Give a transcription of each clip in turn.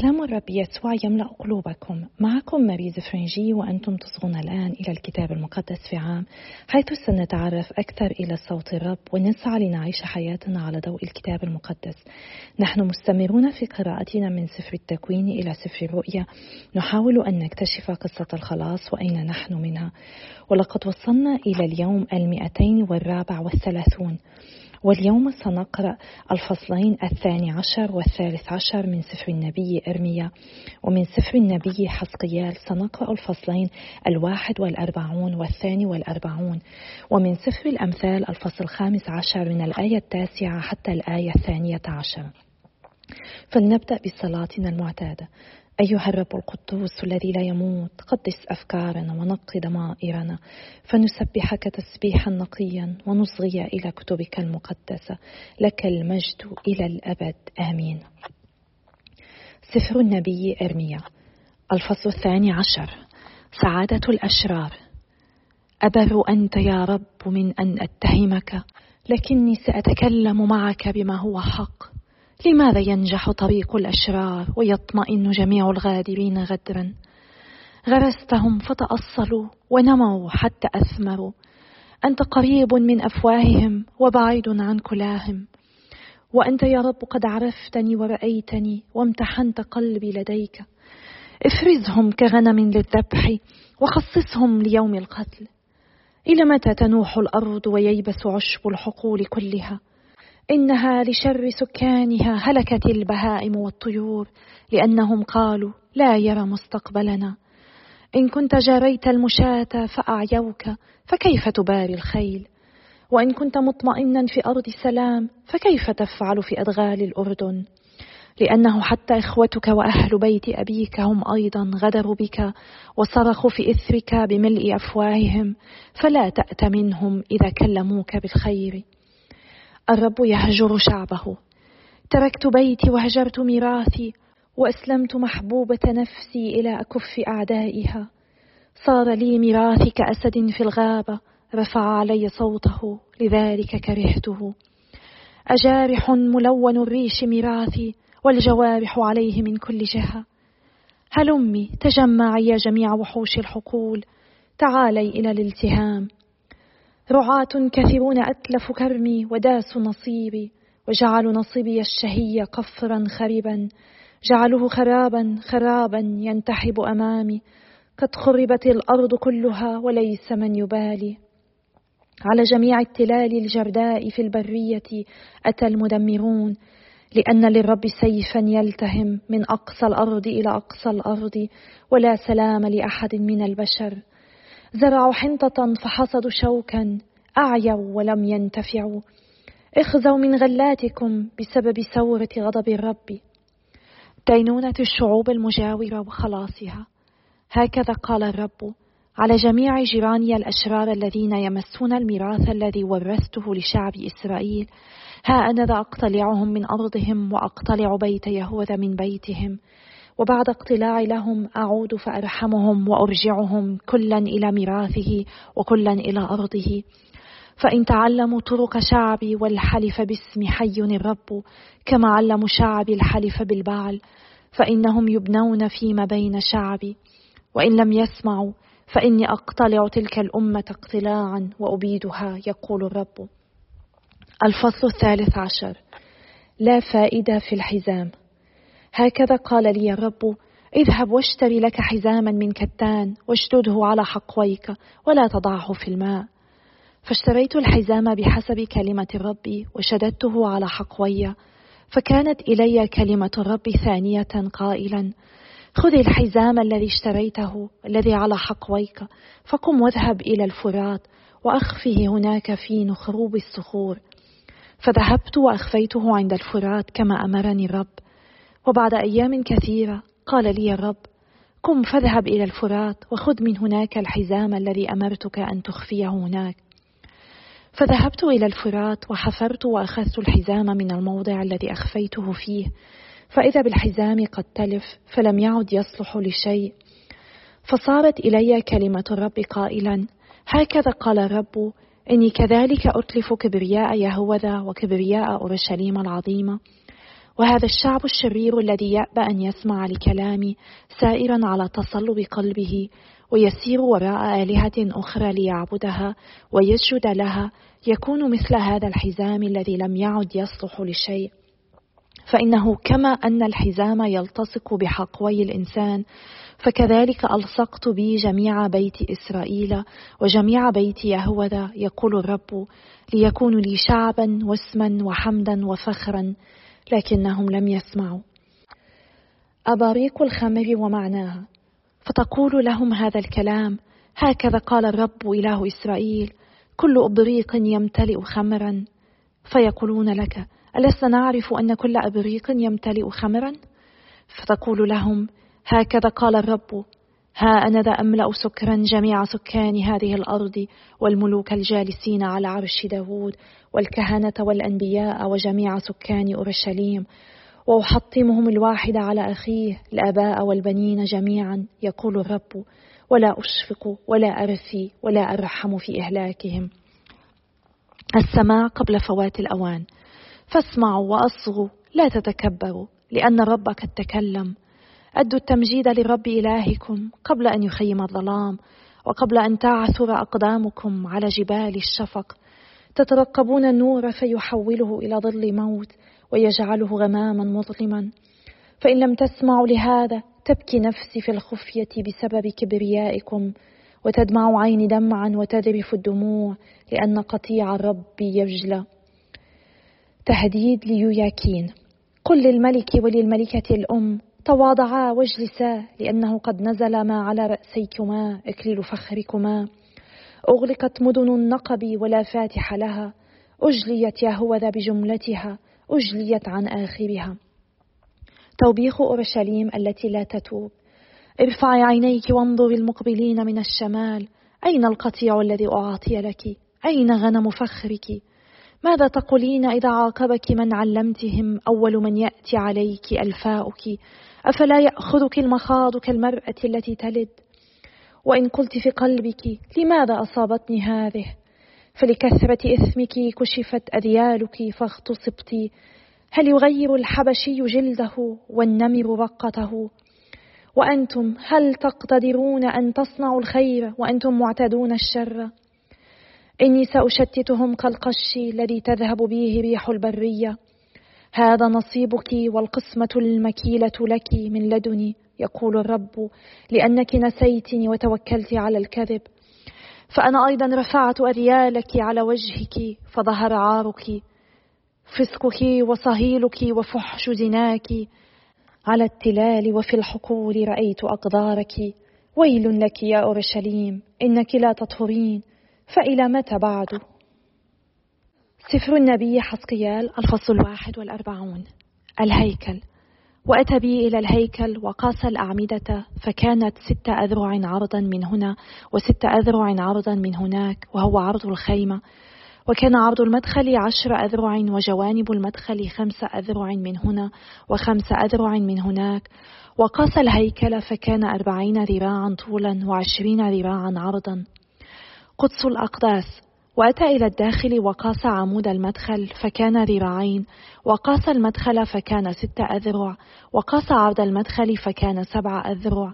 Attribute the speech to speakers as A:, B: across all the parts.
A: سلام الرب يسوع يملأ قلوبكم. معكم ماريز فرنجي وأنتم تصغون الآن إلى الكتاب المقدس في عام. حيث سنتعرف أكثر إلى صوت الرب ونسعى لنعيش حياتنا على ضوء الكتاب المقدس. نحن مستمرون في قراءتنا من سفر التكوين إلى سفر الرؤيا. نحاول أن نكتشف قصة الخلاص وأين نحن منها. ولقد وصلنا إلى اليوم المئتين والرابع والثلاثون. واليوم سنقرأ الفصلين الثاني عشر والثالث عشر من سفر النبي إرميا. ومن سفر النبي حسقيال سنقرأ الفصلين الواحد والأربعون والثاني والأربعون. ومن سفر الأمثال الفصل الخامس عشر من الآية التاسعة حتى الآية الثانية عشر. فلنبدأ بصلاتنا المعتادة. أيها الرب القدوس الذي لا يموت قدس أفكارنا ونقي ضمائرنا فنسبحك تسبيحا نقيا ونصغي إلى كتبك المقدسة لك المجد إلى الأبد آمين. سفر النبي إرميا الفصل الثاني عشر سعادة الأشرار. أبر أنت يا رب من أن أتهمك لكني سأتكلم معك بما هو حق. لماذا ينجح طريق الأشرار ويطمئن جميع الغادرين غدرا؟ غرستهم فتأصلوا ونموا حتى أثمروا. أنت قريب من أفواههم وبعيد عن كلاهم. وأنت يا رب قد عرفتني ورأيتني وامتحنت قلبي لديك. افرزهم كغنم للذبح وخصصهم ليوم القتل. إلى متى تنوح الأرض وييبس عشب الحقول كلها؟ إنها لشر سكانها هلكت البهائم والطيور لأنهم قالوا لا يرى مستقبلنا. إن كنت جريت المشاة فأعيوك فكيف تباري الخيل؟ وإن كنت مطمئنا في أرض سلام فكيف تفعل في أدغال الأردن؟ لأنه حتى إخوتك وأهل بيت أبيك هم أيضا غدروا بك وصرخوا في إثرك بملء أفواههم فلا تأت منهم إذا كلموك بالخير. الرب يهجر شعبه. تركت بيتي وهجرت ميراثي وأسلمت محبوبة نفسي إلى اكف أعدائها. صار لي ميراثي كأسد في الغابة رفع علي صوته لذلك كرهته. أجارح ملون الريش ميراثي والجوارح عليه من كل جهة. هلمي تجمعي يا جميع وحوش الحقول؟ تعالي إلى الالتهام. رعاة كثيرون أتلفوا كرمي وداسوا نصيبي وجعلوا نصيبي الشهي قفرا خربا جعلوه خرابا خرابا ينتحب أمامي. قد خربت الأرض كلها وليس من يبالي. على جميع التلال الجرداء في البرية أتى المدمرون لأن للرب سيفا يلتهم من أقصى الأرض إلى أقصى الأرض ولا سلام لأحد من البشر. زرعوا حنطة فحصدوا شوكا أعيوا ولم ينتفعوا. اخزوا من غلاتكم بسبب ثورة غضب الرب. دينونة الشعوب المجاورة وخلاصها. هكذا قال الرب على جميع جيراني الأشرار الذين يمسون الميراث الذي ورثته لشعب إسرائيل. ها أنا ذا أقتلعهم من أرضهم وأقتلع بيت يهوذا من بيتهم. وبعد اقتلاعي لهم أعود فأرحمهم وأرجعهم كلا إلى ميراثه وكلا إلى أرضه. فإن تعلموا طرق شعبي والحلف باسم حي الرب كما علموا شعبي الحلف بالبعل فإنهم يبنون فيما بين شعبي. وإن لم يسمعوا فإني أقتلع تلك الأمة اقتلاعا وأبيدها يقول الرب. الفصل الثالث عشر. لا فائدة في الحزام. هكذا قال لي الرب اذهب واشتري لك حزاما من كتان واشدده على حقويك ولا تضعه في الماء. فاشتريت الحزام بحسب كلمة الرب وشددته على حقوي. فكانت إلي كلمة الرب ثانية قائلا خذ الحزام الذي اشتريته الذي على حقويك فقم واذهب إلى الفرات وأخفه هناك في نخروب الصخور. فذهبت وأخفيته عند الفرات كما أمرني الرب. وبعد أيام كثيرة قال لي الرب قم فاذهب إلى الفرات وخذ من هناك الحزام الذي أمرتك أن تخفيه هناك. فذهبت إلى الفرات وحفرت وأخذت الحزام من الموضع الذي أخفيته فيه. فإذا بالحزام قد تلف فلم يعد يصلح لشيء. فصارت إلي كلمة الرب قائلا هكذا قال الرب إني كذلك أتلف كبرياء يهوذا وكبرياء أورشليم العظيمة وهذا الشعب الشرير الذي يأبى أن يسمع لكلامي سائرا على تصلب قلبه ويسير وراء آلهة أخرى ليعبدها ويسجد لها يكون مثل هذا الحزام الذي لم يعد يصلح لشيء. فإنه كما أن الحزام يلتصق بحقوي الإنسان فكذلك ألصقت بي جميع بيت إسرائيل وجميع بيت يهوذا يقول الرب ليكونوا لي شعبا واسما وحمدا وفخرا. لكنهم لم يسمعوا. أباريق الخمر ومعناها. فتقول لهم هذا الكلام. هكذا قال الرب إله إسرائيل. كل أبريق يمتلئ خمرا. فيقولون لك ألسنا نعرف أن كل أبريق يمتلئ خمرا؟ فتقول لهم هكذا قال الرب. ها أنا ذا أملأ سكرا جميع سكان هذه الأرض والملوك الجالسين على عرش داود والكهنة والأنبياء وجميع سكان أورشليم. وأحطمهم الواحد على أخيه الآباء والبنين جميعا يقول الرب. ولا أشفق ولا أرثي ولا أرحم في إهلاكهم. السماع قبل فوات الأوان. فاسمعوا وأصغوا لا تتكبروا لأن قد تكلم. أدوا التمجيد للرب إلهكم قبل أن يخيم الظلام وقبل أن تعثر أقدامكم على جبال الشفق. تترقبون النور فيحوله إلى ظل موت ويجعله غماما مظلما. فإن لم تسمعوا لهذا تبكي نفسي في الخفية بسبب كبريائكم وتدمع عيني دمعا وتذرف الدموع لأن قطيع الرب يجلى. تهديد ليوياكين. قل للملك وللملكة الأم تواضعا واجلسا لأنه قد نزل ما على رأسيكما إكليل فخركما. أغلقت مدن النقب ولا فاتح لها. أجليت يهوذا بجملتها أجليت عن آخرها. توبيخ أورشليم التي لا تتوب. ارفعي عينيك وانظري المقبلين من الشمال. أين القطيع الذي أعطي لك؟ أين غنم فخرك؟ ماذا تقولين إذا عاقبك من علمتهم؟ أول من يأتي عليك ألفاؤك. أفلا يأخذك المخاض كالمرأة التي تلد؟ وإن قلت في قلبك لماذا أصابتني هذه؟ فلكثرة إثمك كشفت أذيالك فاغتصبت. هل يغير الحبشي جلده والنمر رقته؟ وأنتم هل تقتدرون أن تصنعوا الخير وأنتم معتدون الشر؟ إني سأشتتهم كالقش الذي تذهب به ريح البرية. هذا نصيبك والقسمة المكيلة لك من لدني يقول الرب لأنك نسيتني وتوكلت على الكذب. فأنا أيضا رفعت أريالك على وجهك فظهر عارك فسقك وصهيلك وفحش زناك. على التلال وفي الحقول رأيت أقدارك. ويل لك يا أورشليم إنك لا تطهرين. فإلى متى بعد؟ سفر النبي حسقيال الفصل الواحد والأربعون. الهيكل. وأتى بي إلى الهيكل وقاس الأعمدة فكانت ست أذرع عرضا من هنا وست أذرع عرضا من هناك وهو عرض الخيمة. وكان عرض المدخل عشر أذرع وجوانب المدخل خمس أذرع من هنا وخمس أذرع من هناك. وقاس الهيكل فكان أربعين ذراعا طولا وعشرين ذراعا عرضا. قدس الأقداس. وأتى إلى الداخل وقاس عمود المدخل فكان ذراعين وقاس المدخل فكان ست أذرع وقاس عرض المدخل فكان سبع أذرع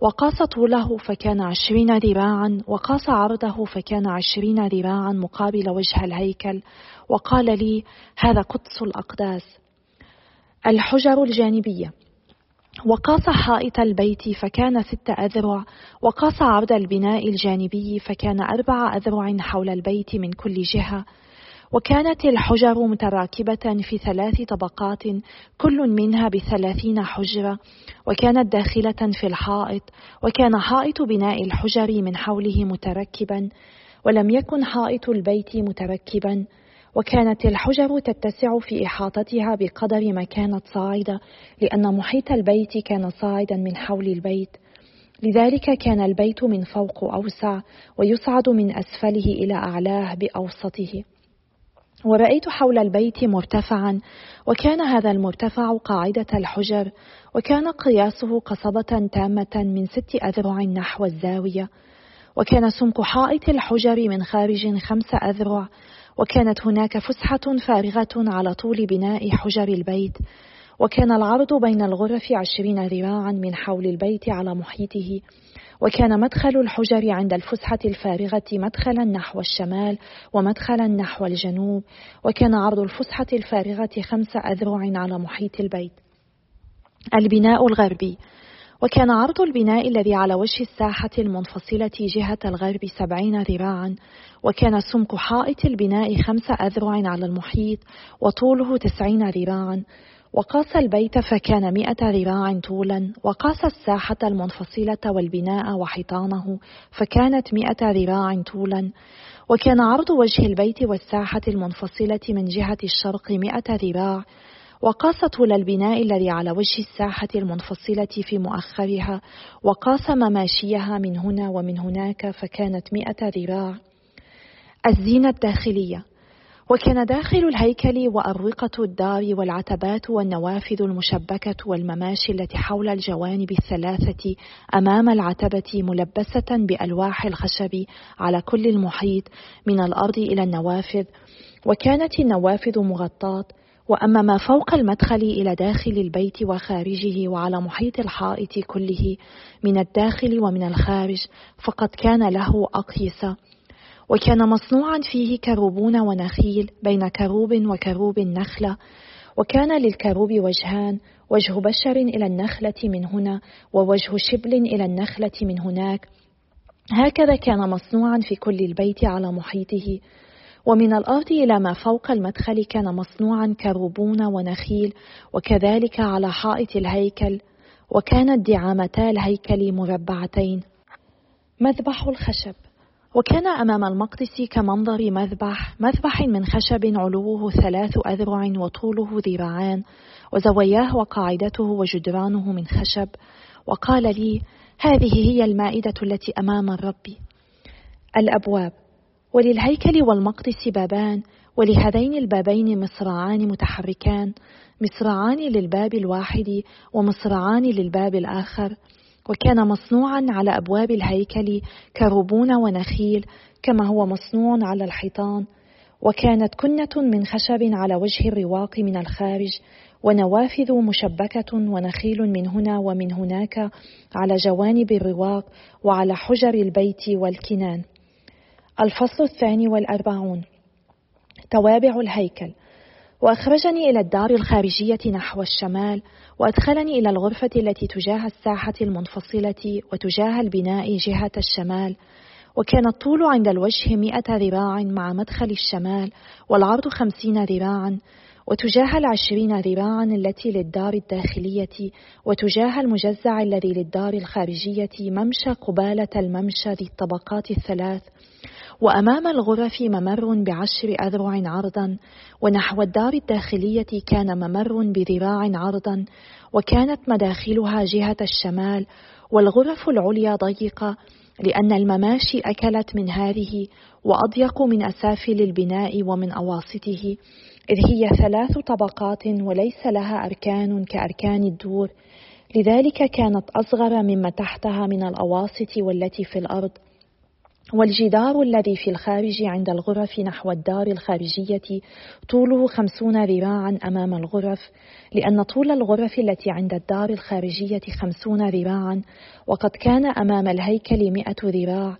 A: وقاس طوله فكان عشرين ذراعا وقاس عرضه فكان عشرين ذراعا مقابل وجه الهيكل وقال لي هذا قدس الأقداس. الحجر الجانبية. وقاس حائط البيت فكان ست أذرع وقاس عرض البناء الجانبي فكان أربع أذرع حول البيت من كل جهة. وكانت الحجر متراكبة في ثلاث طبقات كل منها بثلاثين حجرة. وكانت داخلة في الحائط وكان حائط بناء الحجر من حوله متركبا ولم يكن حائط البيت متركبا. وكانت الحجر تتسع في إحاطتها بقدر ما كانت صاعدة لأن محيط البيت كان صاعدا من حول البيت. لذلك كان البيت من فوق أوسع ويصعد من أسفله إلى أعلاه بأوسطه. ورأيت حول البيت مرتفعا وكان هذا المرتفع قاعدة الحجر وكان قياسه قصبة تامة من ست أذرع نحو الزاوية. وكان سمك حائط الحجر من خارج خمس أذرع وكانت هناك فسحة فارغة على طول بناء حجر البيت وكان العرض بين الغرف عشرين ذراعا من حول البيت على محيطه وكان مدخل الحجر عند الفسحة الفارغة مدخلا نحو الشمال ومدخلا نحو الجنوب وكان عرض الفسحة الفارغة خمس أذرع على محيط البيت. البناء الغربي وكان عرض البناء الذي على وجه الساحة المنفصلة جهة الغرب سبعين ذراعا وكان سمك حائط البناء خمس أذرع على المحيط وطوله تسعين ذراعا. وقاس البيت فكان مئة ذراع طولا. وقاس الساحة المنفصلة والبناء وحيطانه فكانت مئة ذراع طولا. وكان عرض وجه البيت والساحة المنفصلة من جهة الشرق مئة ذراع. وقاس طول البناء الذي على وجه الساحة المنفصلة في مؤخرها وقاس مماشيها من هنا ومن هناك فكانت مئة ذراع. الزينة الداخلية. وكان داخل الهيكل وأروقة الدار والعتبات والنوافذ المشبكة والمماشي التي حول الجوانب الثلاثة أمام العتبة ملبسة بألواح الخشب على كل المحيط من الأرض إلى النوافذ. وكانت النوافذ مغطاة وأما ما فوق المدخل إلى داخل البيت وخارجه وعلى محيط الحائط كله من الداخل ومن الخارج فقد كان له أقيسة وكان مصنوعا فيه كروبون ونخيل بين كروب وكروب نخلة وكان للكروب وجهان وجه بشر إلى النخلة من هنا ووجه شبل إلى النخلة من هناك. هكذا كان مصنوعا في كل البيت على محيطه. ومن الأرض إلى ما فوق المدخل كان مصنوعا كروبون ونخيل وكذلك على حائط الهيكل وكانت دعامتا الهيكل مربعتين. مذبح الخشب. وكان أمام المقدس كمنظر مذبح مذبح من خشب علوه ثلاث أذرع وطوله ذراعان وزواياه وقاعدته وجدرانه من خشب. وقال لي هذه هي المائدة التي أمام الرب. الأبواب. وللهيكل والمقدس بابان ولهذين البابين مصراعان متحركان مصراعان للباب الواحد ومصراعان للباب الآخر. وكان مصنوعا على أبواب الهيكل كربون ونخيل كما هو مصنوع على الحيطان. وكانت كنة من خشب على وجه الرواق من الخارج ونوافذ مشبكة ونخيل من هنا ومن هناك على جوانب الرواق وعلى حجر البيت والكنان. الفصل الثاني والأربعون. توابع الهيكل. وأخرجني إلى الدار الخارجية نحو الشمال وأدخلني إلى الغرفة التي تجاه الساحة المنفصلة وتجاه البناء جهة الشمال. وكان الطول عند الوجه مئة ذراع مع مدخل الشمال والعرض خمسين ذراعا. وتجاه العشرين ذراعا التي للدار الداخلية وتجاه المجزع الذي للدار الخارجية ممشى قبالة الممشى ذي الطبقات الثلاث. وأمام الغرف ممر بعشر أذرع عرضا ونحو الدار الداخلية كان ممر بذراع عرضا وكانت مداخلها جهة الشمال والغرف العليا ضيقة لأن المماشي أكلت من هذه وأضيق من أسافل البناء ومن أواسطه إذ هي ثلاث طبقات وليس لها أركان كأركان الدور لذلك كانت أصغر مما تحتها من الأواسط والتي في الأرض. والجدار الذي في الخارج عند الغرف نحو الدار الخارجية طوله خمسون ذراعا أمام الغرف لأن طول الغرف التي عند الدار الخارجية خمسون ذراعا وقد كان أمام الهيكل مئة ذراع.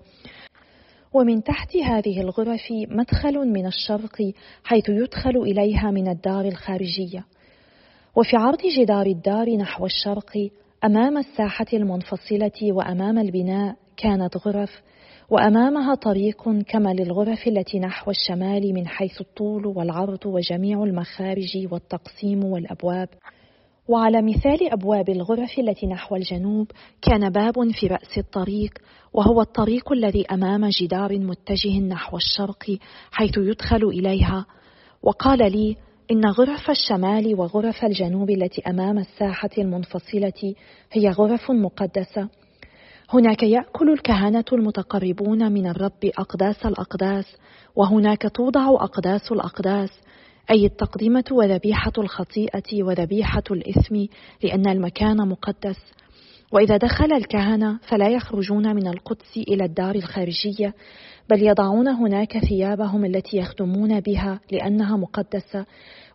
A: ومن تحت هذه الغرف مدخل من الشرق حيث يدخل إليها من الدار الخارجية. وفي عرض جدار الدار نحو الشرق أمام الساحة المنفصلة وأمام البناء كانت غرف وأمامها طريق كما للغرف التي نحو الشمال من حيث الطول والعرض وجميع المخارج والتقسيم والأبواب. وعلى مثال أبواب الغرف التي نحو الجنوب كان باب في رأس الطريق وهو الطريق الذي أمام جدار متجه نحو الشرق حيث يدخل إليها. وقال لي إن غرف الشمال وغرف الجنوب التي أمام الساحة المنفصلة هي غرف مقدسة. هناك يأكل الكهنة المتقربون من الرب أقداس الأقداس وهناك توضع أقداس الأقداس أي التقدمه وذبيحة الخطيئة وذبيحة الإثم لأن المكان مقدس. وإذا دخل الكهنة فلا يخرجون من القدس إلى الدار الخارجية بل يضعون هناك ثيابهم التي يخدمون بها لأنها مقدسة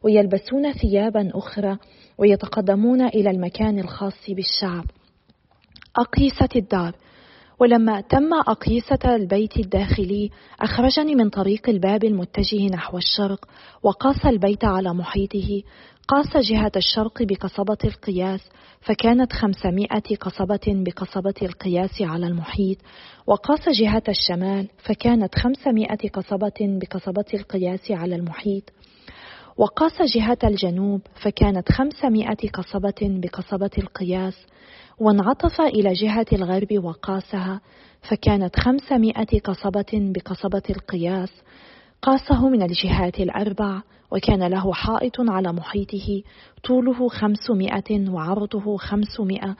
A: ويلبسون ثيابا أخرى ويتقدمون إلى المكان الخاص بالشعب. أقيسة الدار. ولما تم أقيسة البيت الداخلي أخرجني من طريق الباب المتجه نحو الشرق وقاس البيت على محيطه. قاس جهة الشرق بقصبة القياس فكانت خمسمائة قصبة بقصبة القياس على المحيط. وقاس جهة الشمال فكانت خمسمائة قصبة بقصبة القياس على المحيط. وقاس جهة الجنوب فكانت خمسمائة قصبة بقصبة القياس وانعطف إلى جهة الغرب وقاسها فكانت خمسمائة قصبة بقصبة القياس قاسه من الجهات الأربع وكان له حائط على محيطه طوله خمسمائة وعرضه خمسمائة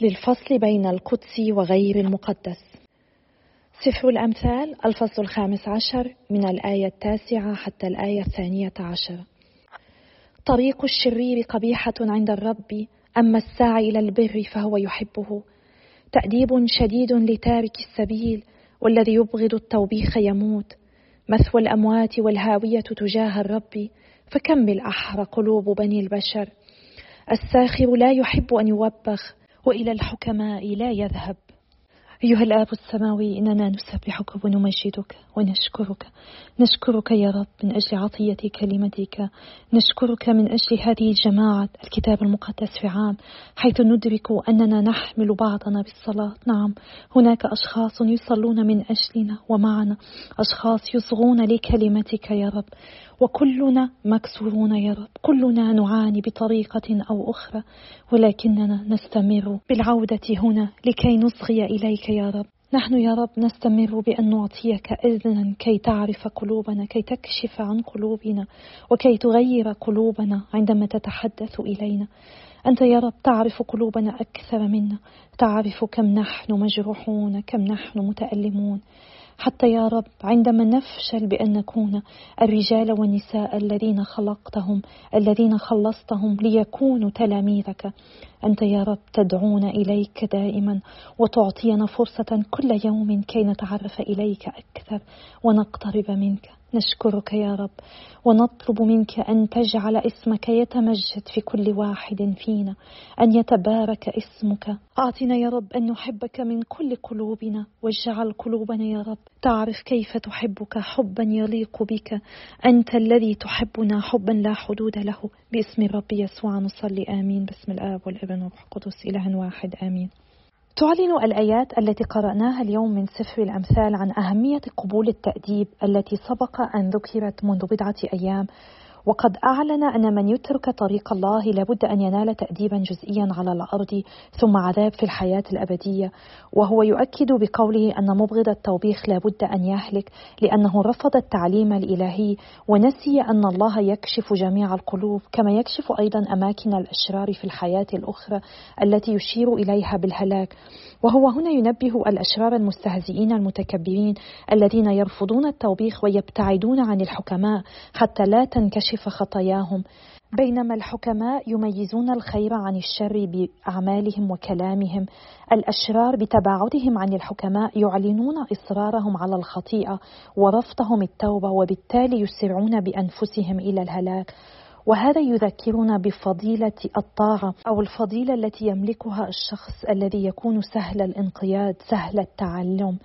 A: للفصل بين القدس وغير المقدس. سفر الأمثال الفصل الخامس عشر من الآية التاسعة حتى الآية الثانية عشر. طريق الشرير قبيحة عند الرب أما الساعي إلى البر فهو يحبه. تأديب شديد لتارك السبيل والذي يبغض التوبيخ يموت. مثوى الأموات والهاوية تجاه الرب فكم بالأحرى قلوب بني البشر. الساخر لا يحب أن يوبخ وإلى الحكماء لا يذهب. أيها الآب السماوي إننا نسبحك ونمجدك ونشكرك. نشكرك يا رب من أجل عطية كلمتك. نشكرك من أجل هذه الجماعة الكتاب المقدس في عام حيث ندرك أننا نحمل بعضنا بالصلاة. نعم هناك أشخاص يصلون من أجلنا ومعنا. أشخاص يصغون لكلمتك يا رب. وكلنا مكسورون يا رب. كلنا نعاني بطريقة أو أخرى ولكننا نستمر بالعودة هنا لكي نصغي إليك يا رب. نحن يا رب نستمر بأن نعطيك إذنا كي تعرف قلوبنا كي تكشف عن قلوبنا وكي تغير قلوبنا عندما تتحدث إلينا. أنت يا رب تعرف قلوبنا أكثر منا تعرف كم نحن مجروحون كم نحن متألمون. حتى يا رب عندما نفشل بأن نكون الرجال والنساء الذين خلقتهم الذين خلصتهم ليكونوا تلاميذك أنت يا رب تدعونا إليك دائما وتعطينا فرصة كل يوم كي نتعرف إليك أكثر ونقترب منك. نشكرك يا رب. ونطلب منك أن تجعل اسمك يتمجد في كل واحد فينا أن يتبارك اسمك. أعطنا يا رب أن نحبك من كل قلوبنا واجعل قلوبنا يا رب تعرف كيف تحبك حبا يليق بك. أنت الذي تحبنا حبا لا حدود له. باسم الرب يسوع نصلي آمين. باسم الآب والابن والروح القدس إله واحد آمين. تعلن الآيات التي قرأناها اليوم من سفر الأمثال عن أهمية قبول التأديب التي سبق أن ذكرت منذ بضعة أيام وقد أعلن أن من يترك طريق الله لابد أن ينال تأديبا جزئيا على الأرض ثم عذاب في الحياة الأبدية. وهو يؤكد بقوله أن مبغض التوبيخ لابد أن يهلك لأنه رفض التعليم الإلهي ونسي أن الله يكشف جميع القلوب كما يكشف أيضا أماكن الأشرار في الحياة الأخرى التي يشير إليها بالهلاك. وهو هنا ينبه الأشرار المستهزئين المتكبرين الذين يرفضون التوبيخ ويبتعدون عن الحكماء حتى لا تنكشف خطاياهم. بينما الحكماء يميزون الخير عن الشر بأعمالهم وكلامهم. الأشرار بتباعدهم عن الحكماء يعلنون إصرارهم على الخطيئة ورفضهم التوبة وبالتالي يسرعون بأنفسهم إلى الهلاك. وهذا يذكرنا بفضيلة الطاعة أو الفضيلة التي يملكها الشخص الذي يكون سهل الانقياد سهل التعلم.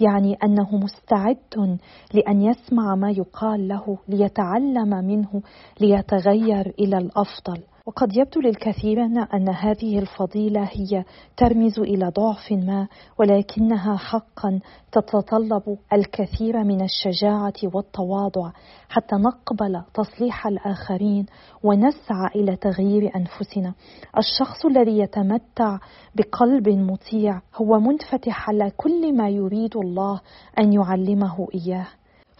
A: يعني أنه مستعد لأن يسمع ما يقال له ليتعلم منه ليتغير إلى الأفضل. وقد يبدو للكثيرين أن هذه الفضيلة هي ترمز إلى ضعف ما ولكنها حقا تتطلب الكثير من الشجاعة والتواضع حتى نقبل تصليح الآخرين ونسعى إلى تغيير أنفسنا. الشخص الذي يتمتع بقلب مطيع هو منفتح على كل ما يريد الله أن يعلمه إياه.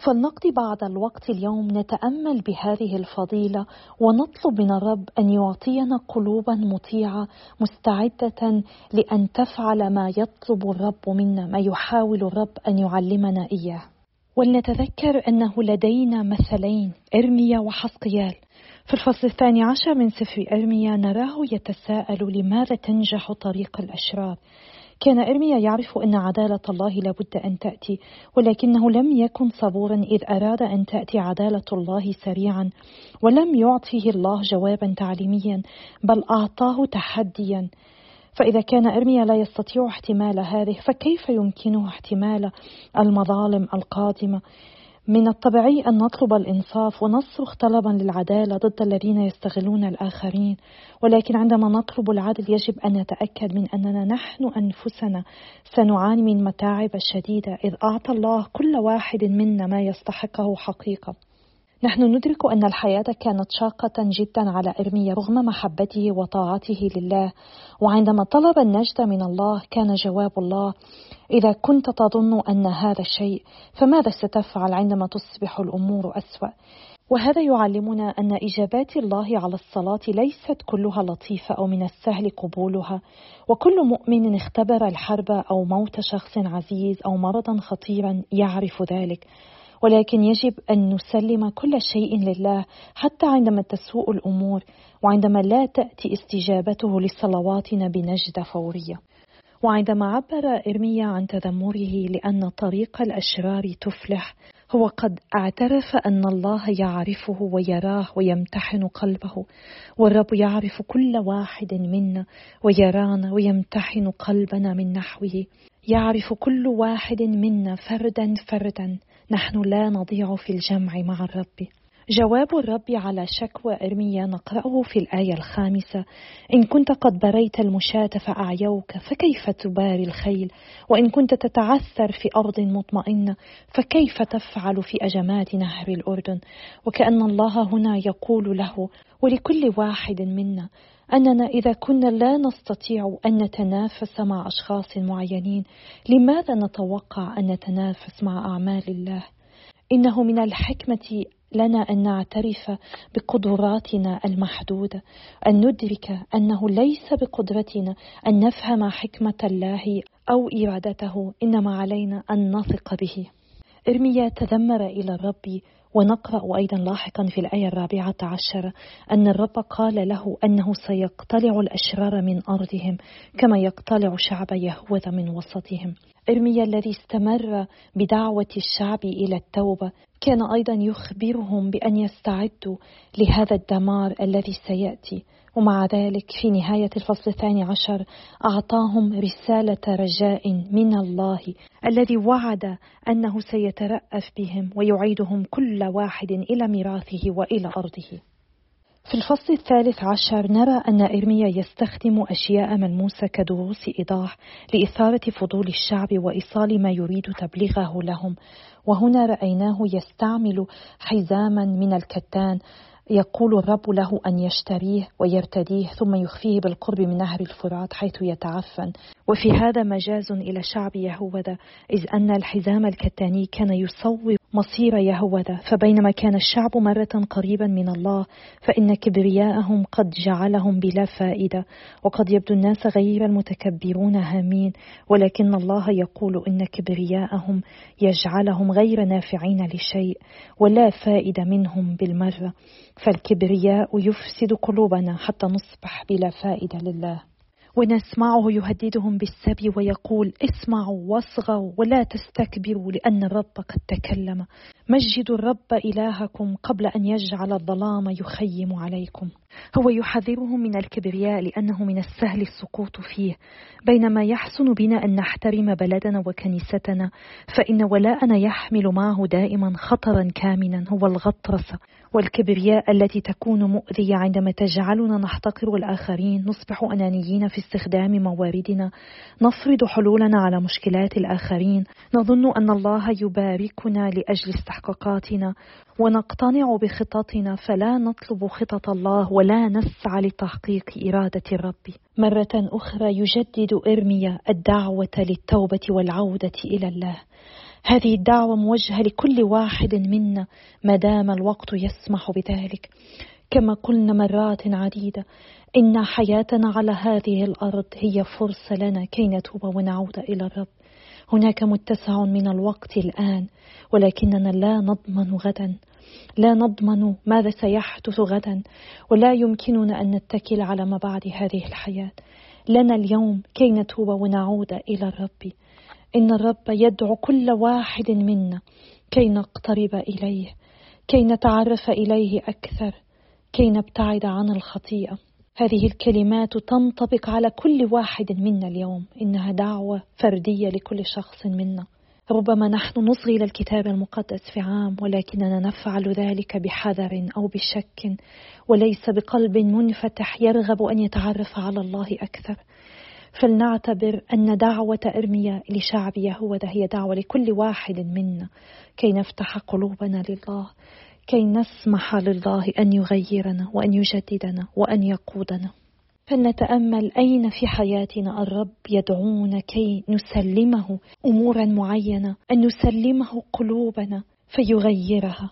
A: فلنقضي بعض الوقت اليوم نتأمل بهذه الفضيلة ونطلب من الرب أن يعطينا قلوبا مطيعة مستعدة لأن تفعل ما يطلب الرب منا ما يحاول الرب أن يعلمنا إياه. ولنتذكر أنه لدينا مثلين إرميا وحسقيال. في الفصل الثاني عشر من سفر إرميا نراه يتساءل لماذا تنجح طريق الأشرار. كان إرميا يعرف أن عدالة الله لابد أن تأتي ولكنه لم يكن صبورا إذ أراد أن تأتي عدالة الله سريعا ولم يعطه الله جوابا تعليميا بل أعطاه تحديا. فإذا كان إرميا لا يستطيع احتمال هذه فكيف يمكنه احتمال المظالم القادمة؟ من الطبيعي أن نطلب الإنصاف ونصرخ طلبا للعدالة ضد الذين يستغلون الآخرين ولكن عندما نطلب العدل يجب أن نتأكد من أننا نحن أنفسنا سنعاني من متاعب شديدة إذ أعطى الله كل واحد منا ما يستحقه حقيقة. نحن ندرك أن الحياة كانت شاقة جدا على إرميا رغم محبته وطاعته لله وعندما طلب النجدة من الله كان جواب الله إذا كنت تظن أن هذا الشيء فماذا ستفعل عندما تصبح الأمور أسوأ؟ وهذا يعلمنا أن إجابات الله على الصلاة ليست كلها لطيفة أو من السهل قبولها وكل مؤمن اختبر الحرب أو موت شخص عزيز أو مرضا خطيرا يعرف ذلك. ولكن يجب أن نسلم كل شيء لله حتى عندما تسوء الأمور وعندما لا تأتي استجابته لصلواتنا بنجدة فورية. وعندما عبر إرميا عن تذمره لأن طريق الأشرار تفلح هو قد اعترف أن الله يعرفه ويراه ويمتحن قلبه والرب يعرف كل واحد منا ويرانا ويمتحن قلبنا من نحوه. يعرف كل واحد منا فردا فردا. نحن لا نضيع في الجمع مع الرب. جواب الرب على شكوى إرميا نقرأه في الآية الخامسة. إن كنت قد بريت المشاة فأعيوك فكيف تباري الخيل؟ وإن كنت تتعثر في أرض مطمئنة فكيف تفعل في أجمات نهر الأردن؟ وكأن الله هنا يقول له ولكل واحد منا أننا إذا كنا لا نستطيع أن نتنافس مع أشخاص معينين لماذا نتوقع أن نتنافس مع أعمال الله؟ إنه من الحكمة لنا أن نعترف بقدراتنا المحدودة أن ندرك أنه ليس بقدرتنا أن نفهم حكمة الله أو إرادته إنما علينا أن نثق به إرميا تذمر إلى الرب ونقرأ أيضا لاحقا في الآية الرابعة عشر أن الرب قال له أنه سيقتلع الأشرار من أرضهم كما يقتلع شعب يهوذا من وسطهم. إرميا الذي استمر بدعوة الشعب إلى التوبة كان أيضا يخبرهم بأن يستعدوا لهذا الدمار الذي سيأتي. ومع ذلك في نهاية الفصل الثاني عشر أعطاهم رسالة رجاء من الله الذي وعد أنه سيترأف بهم ويعيدهم كل واحد إلى ميراثه وإلى أرضه. في الفصل الثالث عشر نرى أن إرميا يستخدم أشياء ملموسة كدروس إيضاح لإثارة فضول الشعب وإيصال ما يريد تبليغه لهم. وهنا رأيناه يستعمل حزاما من الكتان يقول الرب له أن يشتريه ويرتديه ثم يخفيه بالقرب من نهر الفرات حيث يتعفن. وفي هذا مجاز إلى شعب يهوذا إذ أن الحزام الكتاني كان يصوب مصير يهوذا. فبينما كان الشعب مرة قريبا من الله فإن كبرياءهم قد جعلهم بلا فائدة وقد يبدو الناس غير المتكبرون هامين. ولكن الله يقول إن كبرياءهم يجعلهم غير نافعين لشيء ولا فائدة منهم بالمرة. فالكبرياء يفسد قلوبنا حتى نصبح بلا فائدة لله. ونسمعه يهددهم بالسبي ويقول اسمعوا واصغوا ولا تستكبروا لأن الرب قد تكلم. مجدوا الرب إلهكم قبل أن يجعل الظلام يخيم عليكم. هو يحذرهم من الكبرياء لأنه من السهل السقوط فيه. بينما يحسن بنا أن نحترم بلدنا وكنيستنا فإن ولاءنا يحمل معه دائما خطرا كامنا هو الغطرسة والكبرياء التي تكون مؤذية عندما تجعلنا نحتقر الآخرين نصبح أنانيين في استخدام مواردنا نفرض حلولنا على مشكلات الآخرين. نظن أن الله يباركنا لأجل استحقاقاتنا. ونقتنع بخططنا فلا نطلب خطط الله ولا نسعى لتحقيق إرادة الرب. مرة أخرى يجدد إرميا الدعوة للتوبة والعودة إلى الله. هذه الدعوة موجهة لكل واحد منا ما دام الوقت يسمح بذلك. كما قلنا مرات عديدة إن حياتنا على هذه الأرض هي فرصة لنا كي نتوب ونعود إلى الرب. هناك متسع من الوقت الآن ولكننا لا نضمن غدا. لا نضمن ماذا سيحدث غدا ولا يمكننا أن نتكل على ما بعد هذه الحياة. لنا اليوم كي نتوب ونعود إلى الرب. إن الرب يدعو كل واحد منا كي نقترب إليه كي نتعرف إليه أكثر كي نبتعد عن الخطيئة. هذه الكلمات تنطبق على كل واحد منا اليوم. إنها دعوة فردية لكل شخص منا. ربما نحن نصغي إلى الكتاب المقدس في عام ولكننا نفعل ذلك بحذر أو بشك وليس بقلب منفتح يرغب أن يتعرف على الله أكثر. فلنعتبر أن دعوة إرميا لشعب يهوذا هي دعوة لكل واحد منا كي نفتح قلوبنا لله كي نسمح لله أن يغيرنا وأن يجددنا وأن يقودنا. فلنتأمل أين في حياتنا الرب يدعونا كي نسلمه أمورا معينة أن نسلمه قلوبنا فيغيرها.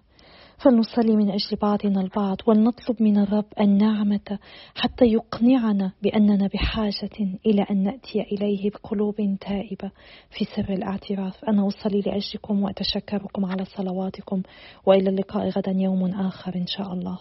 A: فلنصلي من أجل بعضنا البعض ولنطلب من الرب النعمة حتى يقنعنا بأننا بحاجة إلى أن نأتي إليه بقلوب تائبة. في سر الاعتراف أنا أصلي لأجلكم وأتشكركم على صلواتكم وإلى اللقاء غدا يوم آخر إن شاء الله.